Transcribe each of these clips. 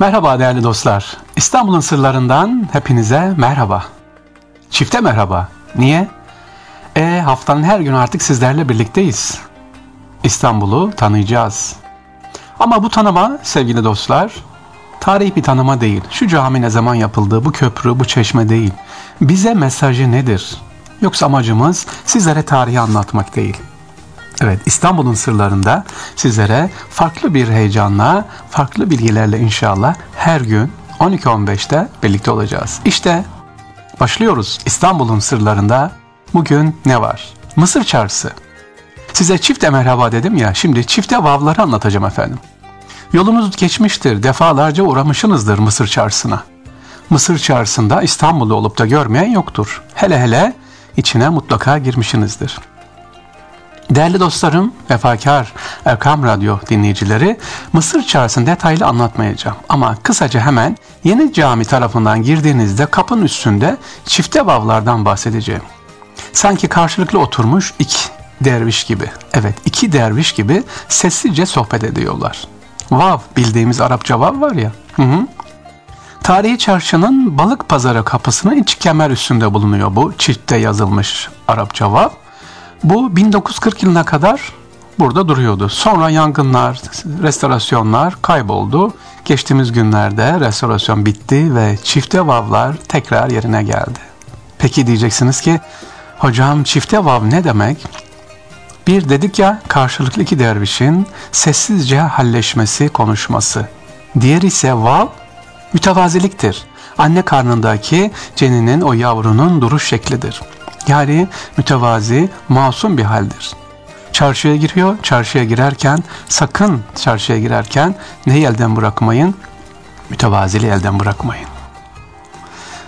Merhaba değerli dostlar. İstanbul'un sırlarından hepinize merhaba. Çifte merhaba. Niye? E haftanın her günü artık sizlerle birlikteyiz. İstanbul'u tanıyacağız. Ama bu tanıma sevgili dostlar tarih bir tanıma değil. Şu cami ne zaman yapıldı, bu köprü, bu çeşme değil. Bize mesajı nedir? Yoksa amacımız sizlere tarihi anlatmak değil. Evet İstanbul'un sırlarında sizlere farklı bir heyecanla, farklı bilgilerle inşallah her gün 12.15'te birlikte olacağız. İşte başlıyoruz İstanbul'un sırlarında bugün ne var? Mısır çarşısı. Size çifte merhaba dedim ya şimdi çifte vavları anlatacağım efendim. Yolunuz geçmiştir, defalarca uğramışsınızdır Mısır çarşısına. Mısır çarşısında İstanbul'da olup da görmeyen yoktur. Hele hele içine mutlaka girmişsinizdir. Değerli dostlarım, vefakar Erkam Radyo dinleyicileri, Mısır Çarşısı'nı detaylı anlatmayacağım. Ama kısaca hemen Yeni Cami tarafından girdiğinizde kapının üstünde çifte vavlardan bahsedeceğim. Sanki karşılıklı oturmuş iki derviş gibi, evet iki derviş gibi sessizce sohbet ediyorlar. Vav, bildiğimiz Arapça vav var ya. Hı hı. Tarihi çarşının balık pazarı kapısının iç kemer üstünde bulunuyor bu çifte yazılmış Arapça vav. Bu 1940 yılına kadar burada duruyordu. Sonra yangınlar, restorasyonlar kayboldu. Geçtiğimiz günlerde restorasyon bitti ve çifte vavlar tekrar yerine geldi. Peki diyeceksiniz ki hocam çifte vav ne demek? Bir dedik ya karşılıklı iki dervişin sessizce halleşmesi, konuşması. Diğer ise vav mütevaziliktir. Anne karnındaki ceninin o yavrunun duruş şeklidir. Yani mütevazi, masum bir haldir. Çarşıya giriyor, çarşıya girerken sakın çarşıya girerken neyi elden bırakmayın? Mütevaziliği elden bırakmayın.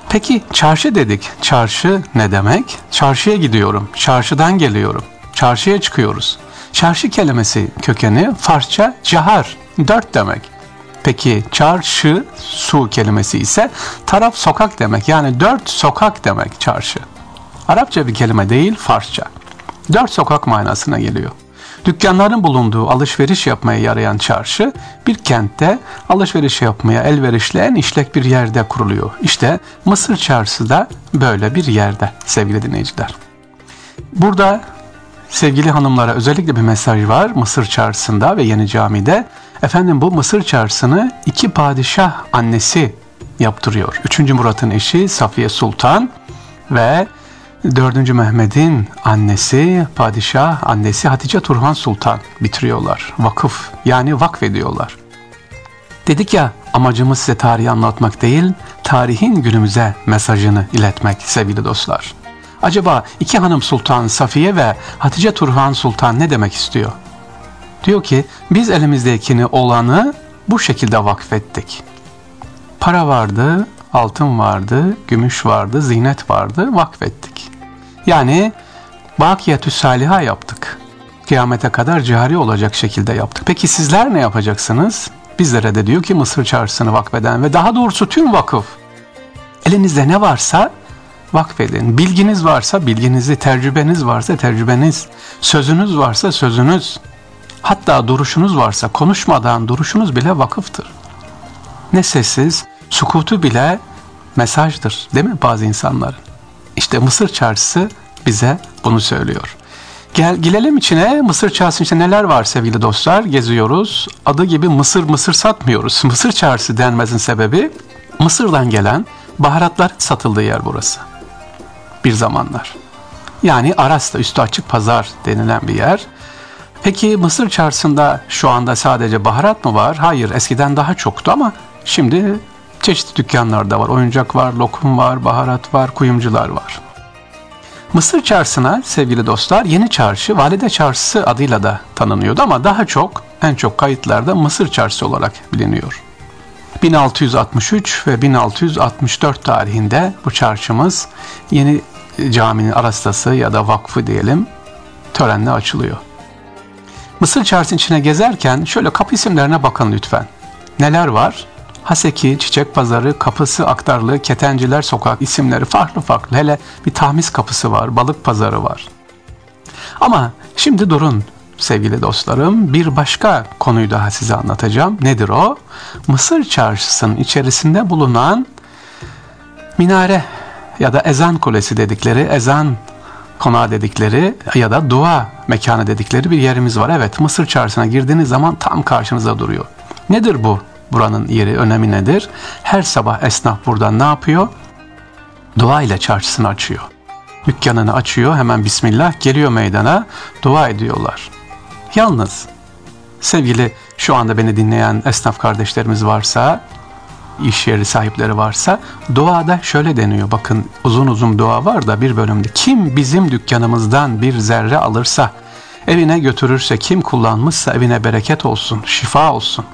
Peki çarşı dedik. Çarşı ne demek? Çarşıya gidiyorum, çarşıdan geliyorum, çarşıya çıkıyoruz. Çarşı kelimesi kökeni Farsça cahar, dört demek. Peki çarşı su kelimesi ise taraf sokak demek. Yani dört sokak demek çarşı. Arapça bir kelime değil, Farsça. Dört sokak manasına geliyor. Dükkanların bulunduğu alışveriş yapmaya yarayan çarşı bir kentte alışveriş yapmaya elverişli en işlek bir yerde kuruluyor. İşte Mısır çarşısı da böyle bir yerde sevgili dinleyiciler. Burada sevgili hanımlara özellikle bir mesaj var Mısır çarşısında ve Yeni Cami'de. Efendim bu Mısır çarşısını iki padişah annesi yaptırıyor. Üçüncü Murat'ın eşi Safiye Sultan ve 4. Mehmet'in annesi, padişah annesi Hatice Turhan Sultan bitiriyorlar. Vakıf yani vakfediyorlar. Dedik ya amacımız size tarihi anlatmak değil, tarihin günümüze mesajını iletmek sevgili dostlar. Acaba iki hanım sultan Safiye ve Hatice Turhan Sultan ne demek istiyor? Diyor ki biz elimizdekini olanı bu şekilde vakfettik. Para vardı, altın vardı, gümüş vardı, zinet vardı, vakfettik. Yani bakiyetü saliha yaptık. Kıyamete kadar cari olacak şekilde yaptık. Peki sizler ne yapacaksınız? Bizlere de diyor ki Mısır çarşısını vakfeden ve daha doğrusu tüm vakıf. Elinizde ne varsa vakfedin. Bilginiz varsa bilginizi, tecrübeniz varsa tecrübeniz, sözünüz varsa sözünüz, hatta duruşunuz varsa konuşmadan duruşunuz bile vakıftır. Ne sessiz, sukutu bile mesajdır değil mi bazı insanların? İşte Mısır çarşısı bize bunu söylüyor. Gel, gelelim içine Mısır çarşısının içinde neler var sevgili dostlar geziyoruz. Adı gibi Mısır Mısır satmıyoruz. Mısır çarşısı denmezin sebebi Mısır'dan gelen baharatlar satıldığı yer burası. Bir zamanlar. Yani Aras'ta üstü açık pazar denilen bir yer. Peki Mısır çarşısında şu anda sadece baharat mı var? Hayır eskiden daha çoktu ama şimdi çeşitli dükkanlarda var. Oyuncak var, lokum var, baharat var, kuyumcular var. Mısır çarşısına sevgili dostlar yeni çarşı, valide çarşısı adıyla da tanınıyordu ama daha çok en çok kayıtlarda Mısır çarşısı olarak biliniyor. 1663 ve 1664 tarihinde bu çarşımız yeni caminin arastası ya da vakfı diyelim törenle açılıyor. Mısır çarşısının içine gezerken şöyle kapı isimlerine bakın lütfen. Neler var? Haseki, Çiçek Pazarı, Kapısı Aktarlı, Ketenciler Sokak isimleri farklı farklı. Hele bir tahmis kapısı var, balık pazarı var. Ama şimdi durun. sevgili dostlarım bir başka konuyu daha size anlatacağım. Nedir o? Mısır çarşısının içerisinde bulunan minare ya da ezan kulesi dedikleri, ezan konağı dedikleri ya da dua mekanı dedikleri bir yerimiz var. Evet Mısır çarşısına girdiğiniz zaman tam karşınıza duruyor. Nedir bu? Buranın yeri, önemi nedir? Her sabah esnaf burada ne yapıyor? Dua ile çarşısını açıyor. Dükkanını açıyor hemen Bismillah geliyor meydana dua ediyorlar. Yalnız sevgili şu anda beni dinleyen esnaf kardeşlerimiz varsa iş yeri sahipleri varsa duada şöyle deniyor. Bakın uzun uzun dua var da bir bölümde kim bizim dükkanımızdan bir zerre alırsa evine götürürse kim kullanmışsa evine bereket olsun, şifa olsun.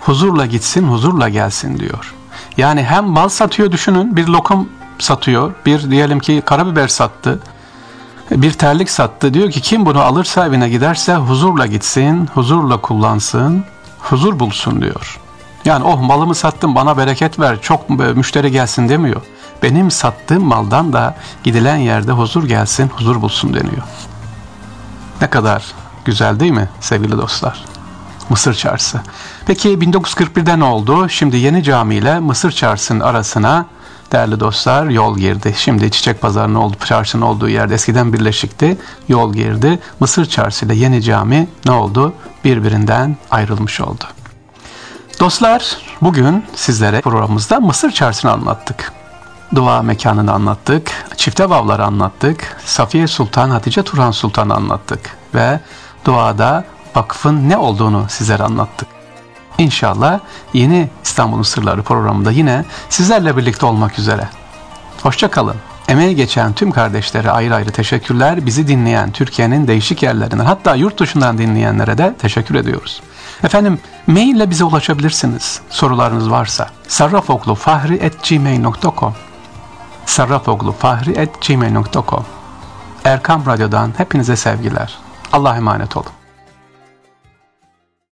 Huzurla gitsin, huzurla gelsin diyor. Yani hem bal satıyor düşünün, bir lokum satıyor, bir diyelim ki karabiber sattı, bir terlik sattı. Diyor ki kim bunu alırsa evine giderse huzurla gitsin, huzurla kullansın, huzur bulsun diyor. Yani oh malımı sattım bana bereket ver çok müşteri gelsin demiyor. Benim sattığım maldan da gidilen yerde huzur gelsin, huzur bulsun deniyor. Ne kadar güzel değil mi sevgili dostlar? Mısır Çarşısı. Peki 1941'de ne oldu? Şimdi Yeni Cami ile Mısır Çarşısı'nın arasına değerli dostlar yol girdi. Şimdi Çiçek Pazarı'nın olduğu, çarşının olduğu yerde eskiden birleşikti. Yol girdi. Mısır Çarşısı ile Yeni Cami ne oldu? Birbirinden ayrılmış oldu. Dostlar bugün sizlere programımızda Mısır Çarşısı'nı anlattık. Dua mekanını anlattık, çifte vavları anlattık, Safiye Sultan, Hatice Turhan Sultan'ı anlattık ve duada vakfın ne olduğunu sizlere anlattık. İnşallah yeni İstanbul'un Sırları programında yine sizlerle birlikte olmak üzere. Hoşçakalın. Emeği geçen tüm kardeşlere ayrı ayrı teşekkürler. Bizi dinleyen Türkiye'nin değişik yerlerinden hatta yurt dışından dinleyenlere de teşekkür ediyoruz. Efendim maille bize ulaşabilirsiniz. Sorularınız varsa sarrafoglufahri.gmail.com sarrafoglufahri.gmail.com Erkam Radyo'dan hepinize sevgiler. Allah'a emanet olun.